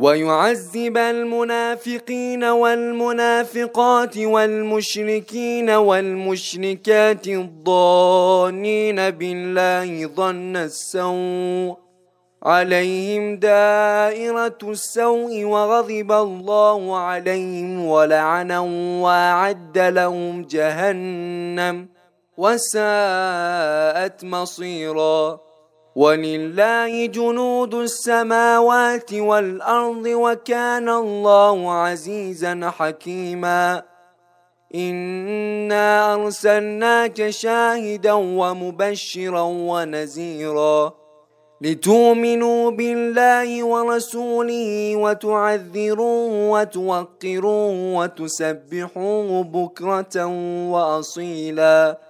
ويعذب المنافقين والمنافقات والمشركين والمشركات الضانين بالله ظن السوء عليهم دائرة السوء وغضب الله عليهم ولعنهم وأعد لهم جهنم وساءت مصيراً ولله جنود السماوات والأرض وكان الله عزيزا حكيما. إنا أرسلناك شاهدا ومبشرا ونذيرا لتؤمنوا بالله ورسوله وتعذروه وتوقروه وتسبحوه بكرة وأصيلاً.